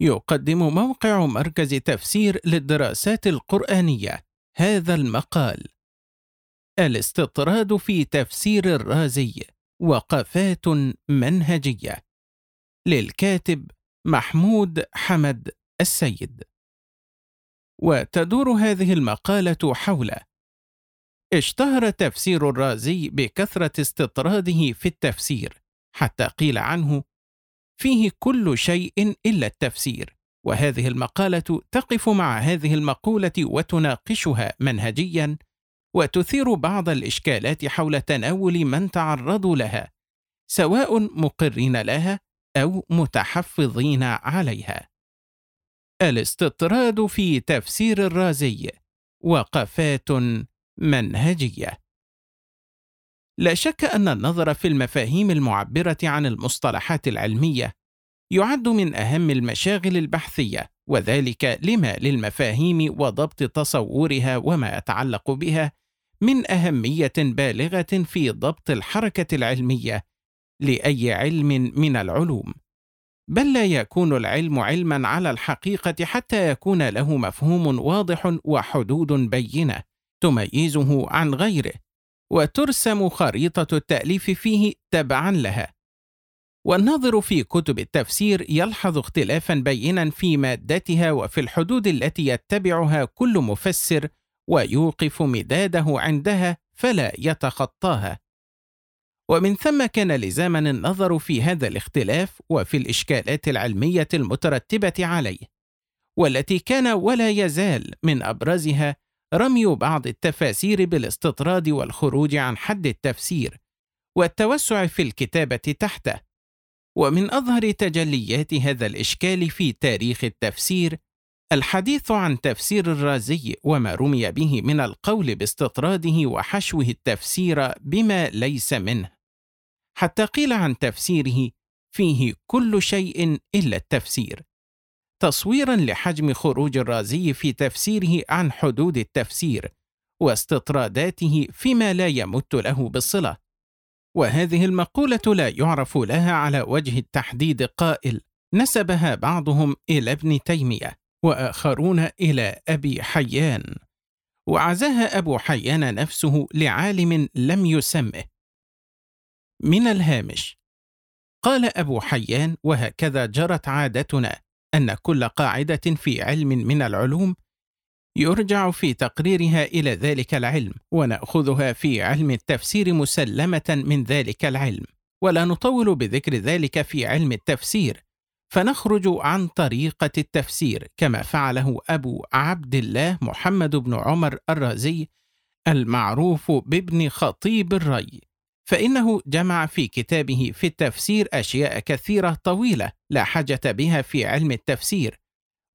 يقدم موقع مركز تفسير للدراسات القرآنية. هذا المقال. الاستطراد في تفسير الرازي. وقفات منهجية. للكاتب محمود حمد السيد. وتدور هذه المقالة حول اشتهر تفسير الرازي بكثرة استطراده في التفسير حتى قيل عنه فيه كل شيء إلا التفسير وهذه المقالة تقف مع هذه المقولة وتناقشها منهجيا وتثير بعض الإشكالات حول تناول من تعرضوا لها سواء مقرين لها أو متحفظين عليها. الاستطراد في تفسير الرازي وقفات منهجية. لا شك أن النظر في المفاهيم المعبرة عن المصطلحات العلمية يعد من أهم المشاغل البحثية وذلك لما للمفاهيم وضبط تصورها وما يتعلق بها من أهمية بالغة في ضبط الحركة العلمية لأي علم من العلوم. بل لا يكون العلم علما على الحقيقة حتى يكون له مفهوم واضح وحدود بينة تميزه عن غيره. وترسم خريطة التأليف فيه تبعا لها. والناظر في كتب التفسير يلحظ اختلافا بينا في مادتها وفي الحدود التي يتبعها كل مفسر ويوقف مداده عندها فلا يتخطاها. ومن ثم كان لزاما النظر في هذا الاختلاف وفي الإشكالات العلمية المترتبة عليه، والتي كان ولا يزال من أبرزها رمي بعض التفاسير بالاستطراد والخروج عن حد التفسير والتوسع في الكتابة تحته. ومن أظهر تجليات هذا الإشكال في تاريخ التفسير الحديث عن تفسير الرازي وما رمي به من القول باستطراده وحشوه التفسير بما ليس منه. حتى قيل عن تفسيره فيه كل شيء إلا التفسير. تصويرا لحجم خروج الرازي في تفسيره عن حدود التفسير واستطراداته فيما لا يمت له بالصلة. وهذه المقولة لا يعرف لها على وجه التحديد قائل نسبها بعضهم إلى ابن تيمية وآخرون إلى أبي حيان. وعزاها أبو حيان نفسه لعالم لم يسمه. من الهامش قال أبو حيان وهكذا جرت عادتنا أن كل قاعدة في علم من العلوم يرجع في تقريرها إلى ذلك العلم ونأخذها في علم التفسير مسلمة من ذلك العلم. ولا نطول بذكر ذلك في علم التفسير فنخرج عن طريقة التفسير كما فعله أبو عبد الله محمد بن عمر الرازي المعروف بابن خطيب الري. فإنه جمع في كتابه في التفسير أشياء كثيرة طويلة لا حاجة بها في علم التفسير،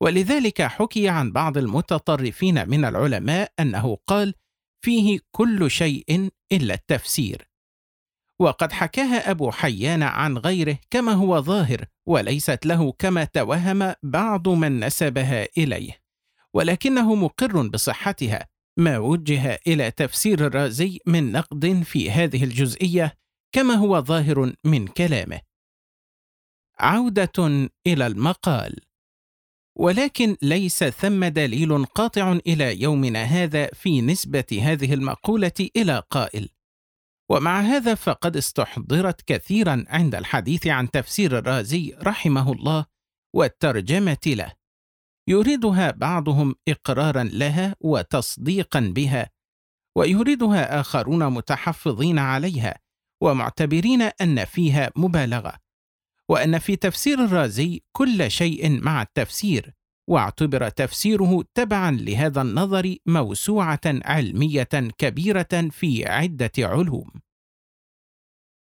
ولذلك حكي عن بعض المتطرفين من العلماء أنه قال: فيه كل شيء إلا التفسير. وقد حكاها أبو حيان عن غيره كما هو ظاهر، وليست له كما توهم بعض من نسبها إليه، ولكنه مقر بصحتها، ما وجه إلى تفسير الرازي من نقد في هذه الجزئية كما هو ظاهر من كلامه. عودة إلى المقال. ولكن ليس ثم دليل قاطع إلى يومنا هذا في نسبة هذه المقولة إلى قائل. ومع هذا فقد استحضرت كثيرا عند الحديث عن تفسير الرازي رحمه الله والترجمة له. يريدها بعضهم إقرارا لها وتصديقا بها ويريدها آخرون متحفظين عليها ومعتبرين أن فيها مبالغة وأن في تفسير الرازي كل شيء مع التفسير واعتبر تفسيره تبعا لهذا النظر موسوعة علمية كبيرة في عدة علوم.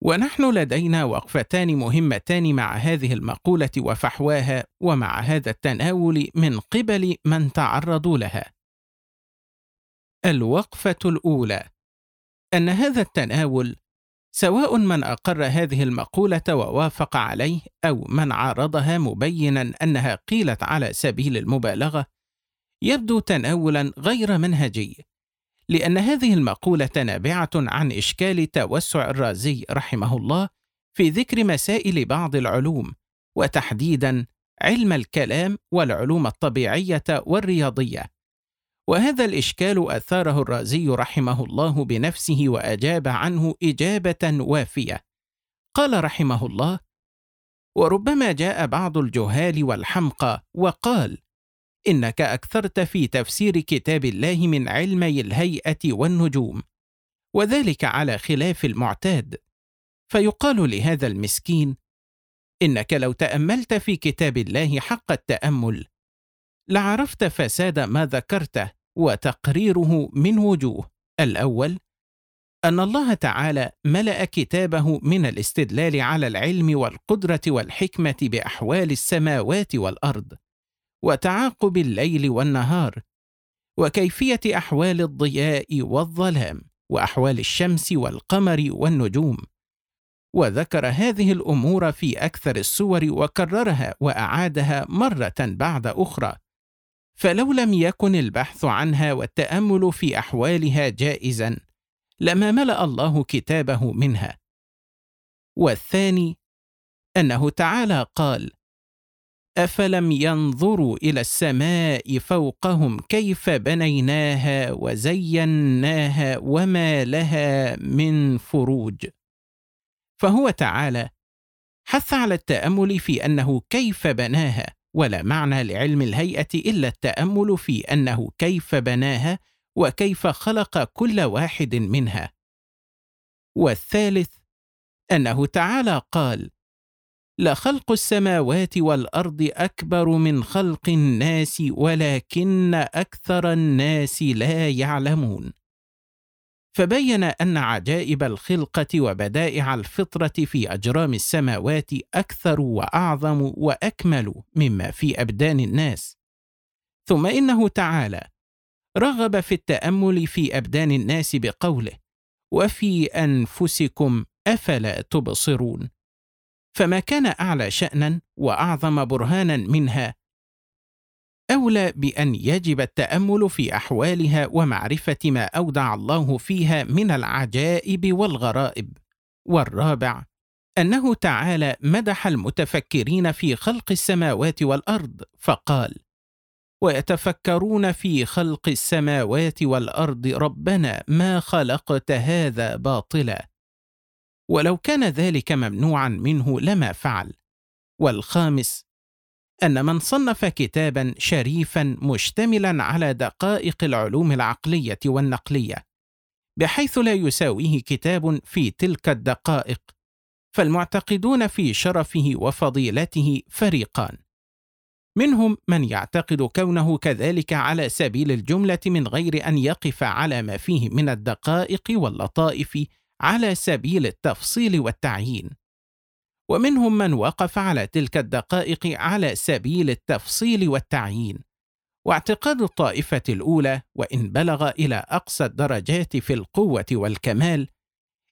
ونحن لدينا وقفتان مهمتان مع هذه المقولة وفحواها ومع هذا التناول من قبل من تعرضوا لها. الوقفة الأولى. أن هذا التناول سواء من أقر هذه المقولة ووافق عليه أو من عارضها مبينا أنها قيلت على سبيل المبالغة يبدو تناولا غير منهجي. لأن هذه المقولة نابعة عن إشكال توسع الرازي رحمه الله في ذكر مسائل بعض العلوم وتحديدا علم الكلام والعلوم الطبيعية والرياضية. وهذا الإشكال أثاره الرازي رحمه الله بنفسه وأجاب عنه إجابة وافية. قال رحمه الله وربما جاء بعض الجهال والحمقى وقال إنك أكثرت في تفسير كتاب الله من علمي الهيئة والنجوم وذلك على خلاف المعتاد. فيقال لهذا المسكين إنك لو تأملت في كتاب الله حق التأمل لعرفت فساد ما ذكرته وتقريره من وجوه. الأول أن الله تعالى ملأ كتابه من الاستدلال على العلم والقدرة والحكمة بأحوال السماوات والأرض. وتعاقب الليل والنهار وكيفية أحوال الضياء والظلام وأحوال الشمس والقمر والنجوم. وذكر هذه الأمور في أكثر السور وكررها وأعادها مرة بعد أخرى. فلو لم يكن البحث عنها والتأمل في أحوالها جائزا لما ملأ الله كتابه منها. والثاني أنه تعالى قال أفلم ينظروا إلى السماء فوقهم كيف بنيناها وزيناها وما لها من فروج؟ فهو تعالى حث على التأمل في أنه كيف بناها ولا معنى لعلم الهيئة إلا التأمل في أنه كيف بناها وكيف خلق كل واحد منها. والثالث أنه تعالى قال لخلق السماوات والأرض أكبر من خلق الناس ولكن أكثر الناس لا يعلمون. فبين أن عجائب الخلقة وبدائع الفطرة في أجرام السماوات أكثر وأعظم وأكمل مما في أبدان الناس. ثم إنه تعالى رغب في التأمل في أبدان الناس بقوله وفي أنفسكم أفلا تبصرون؟ فما كان أعلى شأنا وأعظم برهانا منها. أولى بأن يجب التأمل في أحوالها ومعرفة ما أودع الله فيها من العجائب والغرائب. والرابع أنه تعالى مدح المتفكرين في خلق السماوات والأرض فقال ويتفكرون في خلق السماوات والأرض ربنا ما خلقت هذا باطلا ولو كان ذلك ممنوعا منه لما فعل. والخامس أن من صنف كتابا شريفا مشتملا على دقائق العلوم العقلية والنقلية بحيث لا يساويه كتاب في تلك الدقائق فالمعتقدون في شرفه وفضيلته فريقان. منهم من يعتقد كونه كذلك على سبيل الجملة من غير أن يقف على ما فيه من الدقائق واللطائف على سبيل التفصيل والتعيين. ومنهم من وقف على تلك الدقائق على سبيل التفصيل والتعيين. واعتقاد الطائفة الأولى وإن بلغ إلى أقصى الدرجات في القوة والكمال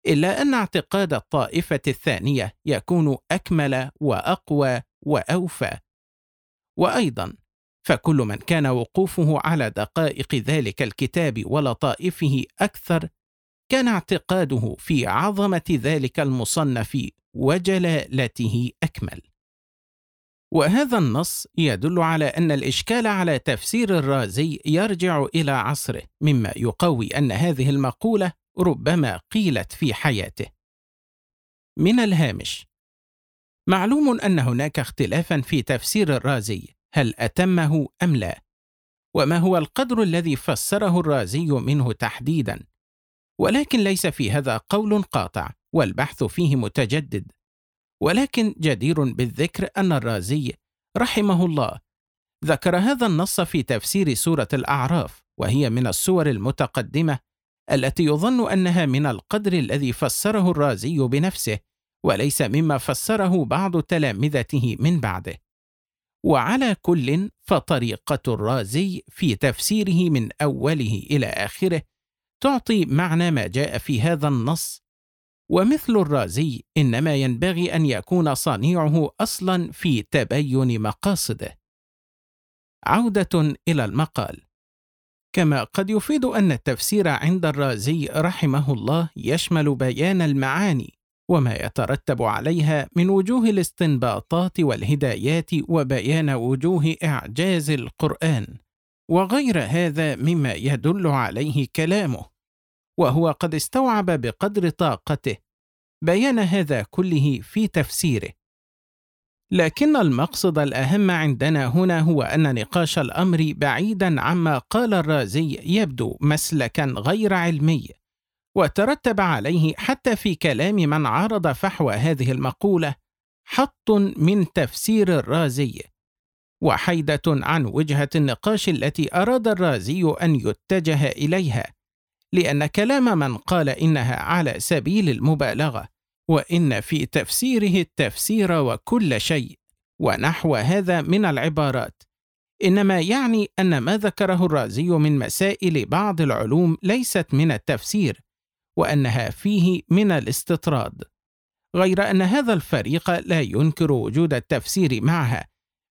إلا أن اعتقاد الطائفة الثانية يكون أكمل وأقوى وأوفى. وأيضا فكل من كان وقوفه على دقائق ذلك الكتاب ولطائفه أكثر كان اعتقاده في عظمة ذلك المصنف وجلالته أكمل. وهذا النص يدل على أن الإشكال على تفسير الرازي يرجع إلى عصره مما يقوي أن هذه المقولة ربما قيلت في حياته. من الهامش معلوم أن هناك اختلافا في تفسير الرازي هل أتمه أم لا؟ وما هو القدر الذي فسره الرازي منه تحديدا؟ ولكن ليس في هذا قول قاطع والبحث فيه متجدد. ولكن جدير بالذكر أن الرازي رحمه الله ذكر هذا النص في تفسير سورة الأعراف وهي من السور المتقدمة التي يظن أنها من القدر الذي فسره الرازي بنفسه وليس مما فسره بعض تلامذته من بعده. وعلى كل فطريقة الرازي في تفسيره من أوله إلى آخره تعطي معنى ما جاء في هذا النص. ومثل الرازي إنما ينبغي أن يكون صنيعه أصلا في تبين مقاصده. عودة إلى المقال. كما قد يفيد أن التفسير عند الرازي رحمه الله يشمل بيان المعاني وما يترتب عليها من وجوه الاستنباطات والهدايات وبيان وجوه إعجاز القرآن. وغير هذا مما يدل عليه كلامه. وهو قد استوعب بقدر طاقته. بيان هذا كله في تفسيره. لكن المقصد الأهم عندنا هنا هو أن نقاش الأمر بعيدا عما قال الرازي يبدو مسلكا غير علمي وترتب عليه حتى في كلام من عارض فحوى هذه المقولة حط من تفسير الرازي وحيدة عن وجهة النقاش التي أراد الرازي أن يتجه إليها. لأن كلام من قال إنها على سبيل المبالغة وإن في تفسيره التفسير وكل شيء ونحو هذا من العبارات. إنما يعني أن ما ذكره الرازي من مسائل بعض العلوم ليست من التفسير وأنها فيه من الاستطراد. غير أن هذا الفريق لا ينكر وجود التفسير معها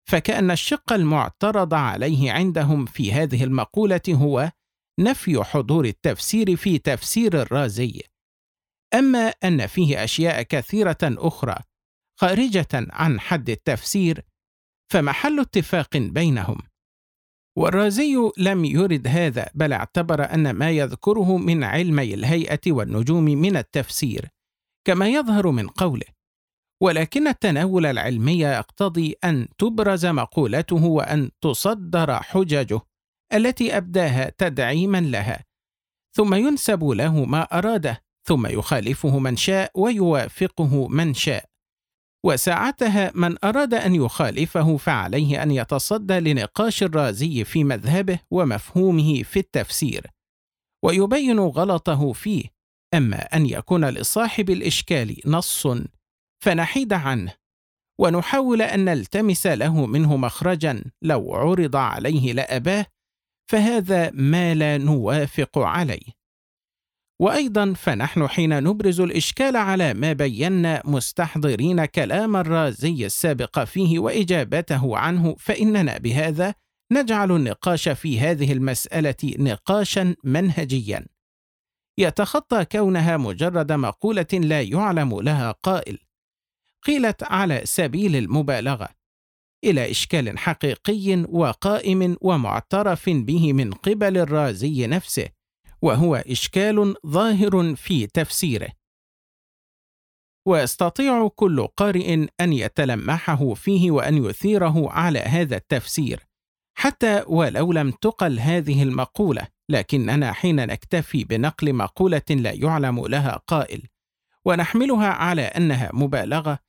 فكأن الشق المعترض عليه عندهم في هذه المقولة هو نفي حضور التفسير في تفسير الرازي. أما أن فيه أشياء كثيرة أخرى خارجة عن حد التفسير فمحل اتفاق بينهم. والرازي لم يرد هذا بل اعتبر أن ما يذكره من علمي الهيئة والنجوم من التفسير كما يظهر من قوله. ولكن التناول العلمي يقتضي أن تبرز مقولته وأن تصدر حججه. التي أبداها تدعيما لها. ثم ينسب له ما أراده ثم يخالفه من شاء ويوافقه من شاء. وساعتها من أراد أن يخالفه فعليه أن يتصدى لنقاش الرازي في مذهبه ومفهومه في التفسير ويبين غلطه فيه. أما أن يكون لصاحب الإشكال نص فنحيد عنه ونحاول أن نلتمس له منه مخرجا لو عرض عليه لأباه فهذا ما لا نوافق عليه. وأيضا فنحن حين نبرز الإشكال على ما بينا مستحضرين كلام الرازي السابق فيه وإجابته عنه فإننا بهذا نجعل النقاش في هذه المسألة نقاشا منهجيا. يتخطى كونها مجرد مقولة لا يعلم لها قائل. قيلت على سبيل المبالغة إلى إشكال حقيقي وقائم ومعترف به من قبل الرازي نفسه وهو إشكال ظاهر في تفسيره. ويستطيع كل قارئ أن يتلمحه فيه وأن يثيره على هذا التفسير حتى ولو لم تقل هذه المقولة لكننا حين نكتفي بنقل مقولة لا يعلم لها قائل. ونحملها على أنها مبالغة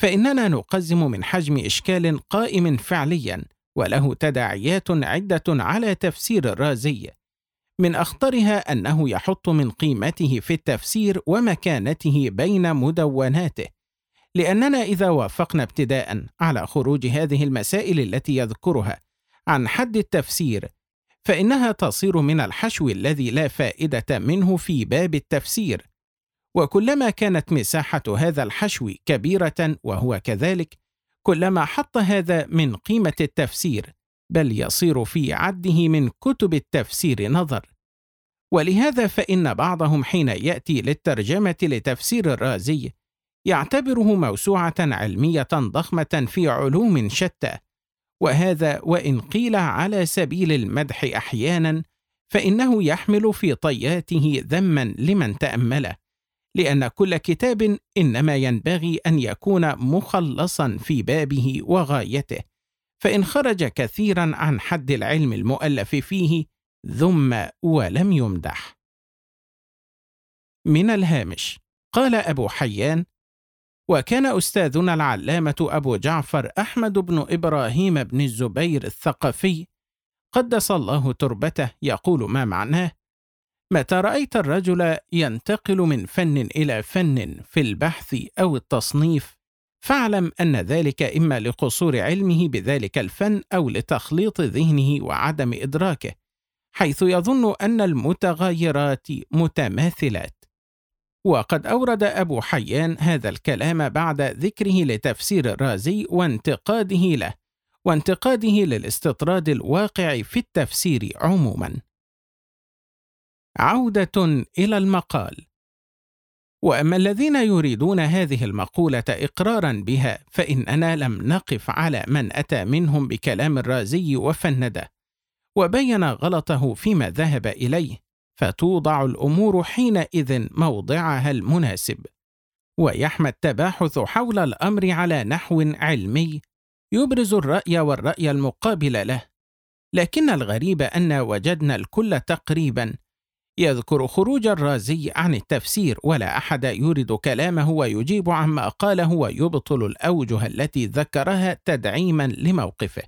فإننا نقزم من حجم إشكال قائم فعليا وله تداعيات عدة على تفسير الرازي. من أخطرها أنه يحط من قيمته في التفسير ومكانته بين مدوناته. لأننا إذا وافقنا ابتداء على خروج هذه المسائل التي يذكرها عن حد التفسير فإنها تصير من الحشو الذي لا فائدة منه في باب التفسير. وكلما كانت مساحة هذا الحشو كبيرة وهو كذلك كلما حط هذا من قيمة التفسير بل يصير في عده من كتب التفسير نظر. ولهذا فإن بعضهم حين يأتي للترجمة لتفسير الرازي يعتبره موسوعة علمية ضخمة في علوم شتى. وهذا وإن قيل على سبيل المدح أحيانا فإنه يحمل في طياته ذما لمن تأمله. لأن كل كتاب إنما ينبغي أن يكون مخلصا في بابه وغايته فإن خرج كثيرا عن حد العلم المؤلف فيه ذم ولم يمدح. من الهامش قال أبو حيان وكان أستاذنا العلامة أبو جعفر أحمد بن إبراهيم بن الزبير الثقفي قدس الله تربته يقول ما معناه متى رأيت الرجل ينتقل من فن إلى فن في البحث أو التصنيف؟ فاعلم أن ذلك إما لقصور علمه بذلك الفن أو لتخليط ذهنه وعدم إدراكه حيث يظن أن المتغيرات متماثلات. وقد أورد أبو حيان هذا الكلام بعد ذكره لتفسير الرازي وانتقاده له وانتقاده للاستطراد الواقع في التفسير عموما. عودة إلى المقال. وأما الذين يريدون هذه المقولة إقرارا بها فاننا لم نقف على من أتى منهم بكلام الرازي وفنده وبين غلطه فيما ذهب إليه فتوضع الأمور حينئذ موضعها المناسب. ويحمى التباحث حول الأمر على نحو علمي يبرز الرأي والرأي المقابل له. لكن الغريب أن وجدنا الكل تقريبا يذكر خروج الرازي عن التفسير ولا أحد يورد كلامه ويجيب عما قاله ويبطل الأوجه التي ذكرها تدعيما لموقفه.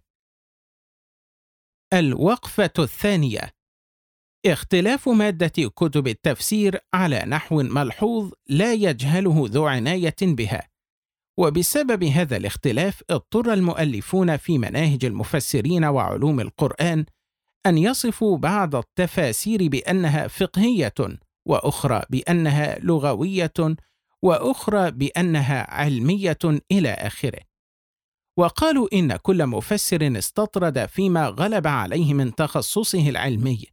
الوقفة الثانية اختلاف مادة كتب التفسير على نحو ملحوظ لا يجهله ذو عناية بها. وبسبب هذا الاختلاف اضطر المؤلفون في مناهج المفسرين وعلوم القرآن أن يصفوا بعض التفاسير بأنها فقهية وأخرى بأنها لغوية وأخرى بأنها علمية إلى آخره. وقالوا إن كل مفسر استطرد فيما غلب عليه من تخصصه العلمي.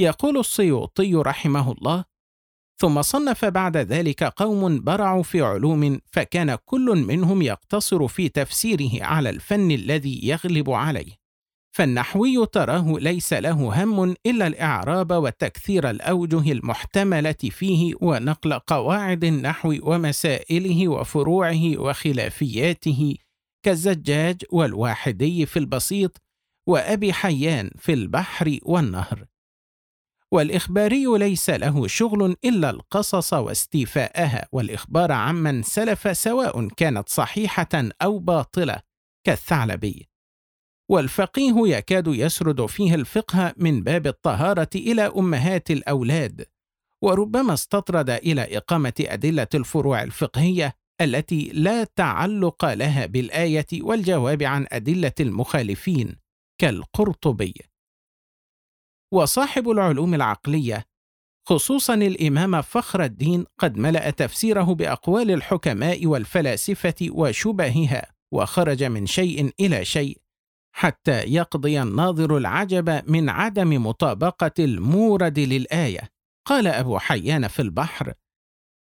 يقول السيوطي رحمه الله ثم صنف بعد ذلك قوم برعوا في علوم فكان كل منهم يقتصر في تفسيره على الفن الذي يغلب عليه. فالنحوي تراه ليس له هم إلا الإعراب وتكثير الأوجه المحتملة فيه ونقل قواعد النحو ومسائله وفروعه وخلافياته كالزجاج والواحدي في البسيط وأبي حيان في البحر والنهر. والإخباري ليس له شغل إلا القصص واستيفاءها والإخبار عمن سلف سواء كانت صحيحة أو باطلة كالثعلبي. والفقيه يكاد يسرد فيه الفقه من باب الطهارة إلى أمهات الأولاد. وربما استطرد إلى إقامة أدلة الفروع الفقهية التي لا تعلق لها بالآية والجواب عن أدلة المخالفين كالقرطبي. وصاحب العلوم العقلية خصوصا الإمام فخر الدين قد ملأ تفسيره بأقوال الحكماء والفلاسفة وشبهها وخرج من شيء إلى شيء حتى يقضي الناظر العجب من عدم مطابقة المورد للآية. قال أبو حيان في البحر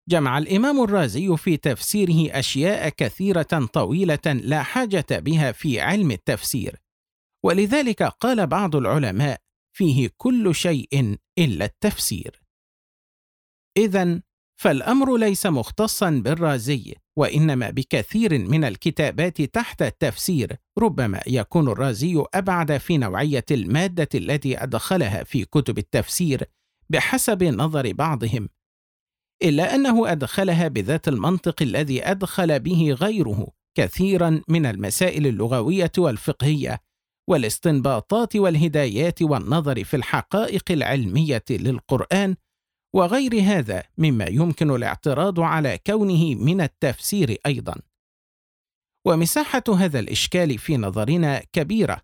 جمع الإمام الرازي في تفسيره أشياء كثيرة طويلة لا حاجة بها في علم التفسير. ولذلك قال بعض العلماء فيه كل شيء إلا التفسير. اذا فالأمر ليس مختصا بالرازي وإنما بكثير من الكتابات تحت التفسير ربما يكون الرازي أبعد في نوعية المادة التي أدخلها في كتب التفسير بحسب نظر بعضهم إلا أنه أدخلها بذات المنطق الذي أدخل به غيره كثيرا من المسائل اللغوية والفقهية والاستنباطات والهدايات والنظر في الحقائق العلمية للقرآن وغير هذا مما يمكن الاعتراض على كونه من التفسير أيضا. ومساحة هذا الإشكال في نظرنا كبيرة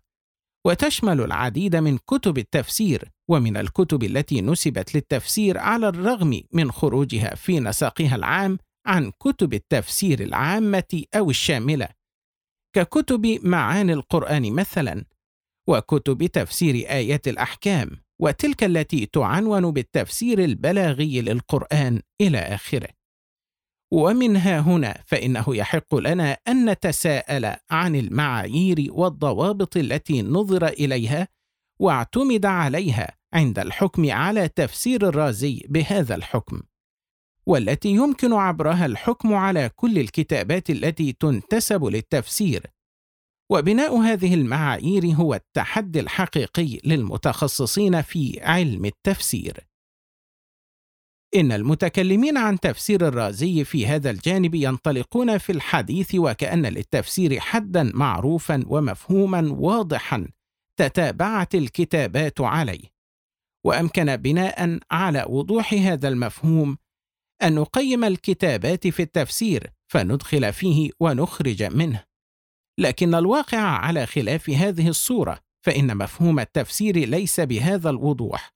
وتشمل العديد من كتب التفسير ومن الكتب التي نسبت للتفسير على الرغم من خروجها في نسقها العام عن كتب التفسير العامة أو الشاملة. ككتب معاني القرآن مثلا وكتب تفسير آيات الأحكام. وتلك التي تعنون بالتفسير البلاغي للقرآن إلى آخره. ومنها هنا فإنه يحق لنا أن نتساءل عن المعايير والضوابط التي نظر إليها واعتمد عليها عند الحكم على تفسير الرازي بهذا الحكم والتي يمكن عبرها الحكم على كل الكتابات التي تنتسب للتفسير وبناء هذه المعايير هو التحدي الحقيقي للمتخصصين في علم التفسير. إن المتكلمين عن تفسير الرازي في هذا الجانب ينطلقون في الحديث وكأن للتفسير حدا معروفا ومفهوما واضحا تتابعت الكتابات عليه. وأمكن بناء على وضوح هذا المفهوم أن نقيم الكتابات في التفسير فندخل فيه ونخرج منه. لكن الواقع على خلاف هذه الصورة فإن مفهوم التفسير ليس بهذا الوضوح.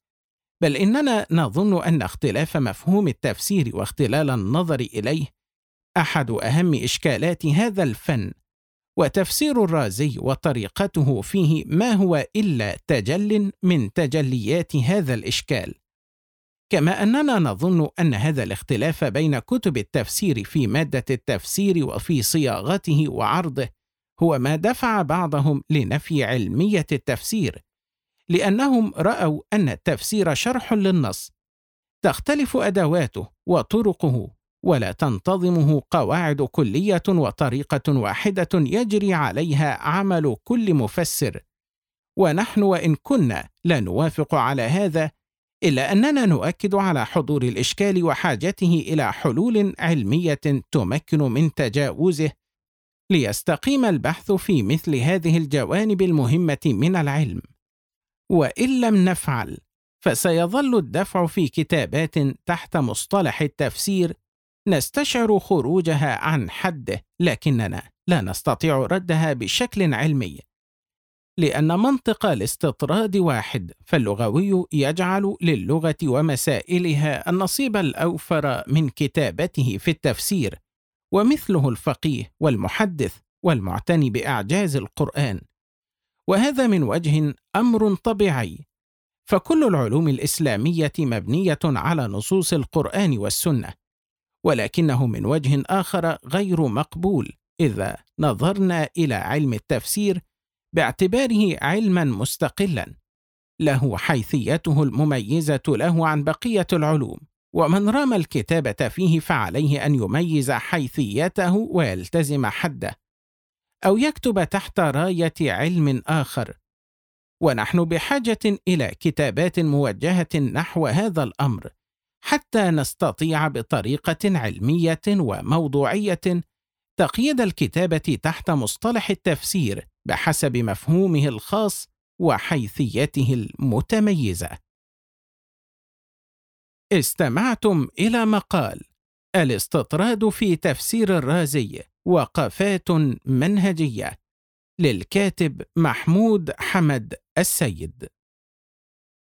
بل إننا نظن أن اختلاف مفهوم التفسير واختلال النظر إليه أحد أهم إشكالات هذا الفن وتفسير الرازي وطريقته فيه ما هو إلا تجل من تجليات هذا الإشكال. كما أننا نظن أن هذا الاختلاف بين كتب التفسير في مادة التفسير وفي صياغته وعرضه هو ما دفع بعضهم لنفي علمية التفسير لأنهم رأوا أن التفسير شرح للنص. تختلف أدواته وطرقه ولا تنتظمه قواعد كلية وطريقة واحدة يجري عليها عمل كل مفسر. ونحن وإن كنا لا نوافق على هذا إلا أننا نؤكد على حضور الإشكال وحاجته إلى حلول علمية تمكن من تجاوزه ليستقيم البحث في مثل هذه الجوانب المهمة من العلم. وإن لم نفعل فسيظل الدفع في كتابات تحت مصطلح التفسير نستشعر خروجها عن حده لكننا لا نستطيع ردها بشكل علمي. لأن منطق الاستطراد واحد فاللغوي يجعل للغة ومسائلها النصيب الأوفر من كتابته في التفسير. ومثله الفقيه والمحدث والمعتني بأعجاز القرآن. وهذا من وجه أمر طبيعي. فكل العلوم الإسلامية مبنية على نصوص القرآن والسنة ولكنه من وجه آخر غير مقبول إذا نظرنا إلى علم التفسير باعتباره علما مستقلا له حيثيته المميزة له عن بقية العلوم. ومن رام الكتابه فيه فعليه أن يميز حيثيته ويلتزم حده أو يكتب تحت راية علم آخر. ونحن بحاجة إلى كتابات موجهة نحو هذا الأمر حتى نستطيع بطريقة علمية وموضوعية تقييد الكتابة تحت مصطلح التفسير بحسب مفهومه الخاص وحيثيته المتميزة. استمعتم إلى مقال الاستطراد في تفسير الرازي وقفات منهجية للكاتب محمود حمد السيد.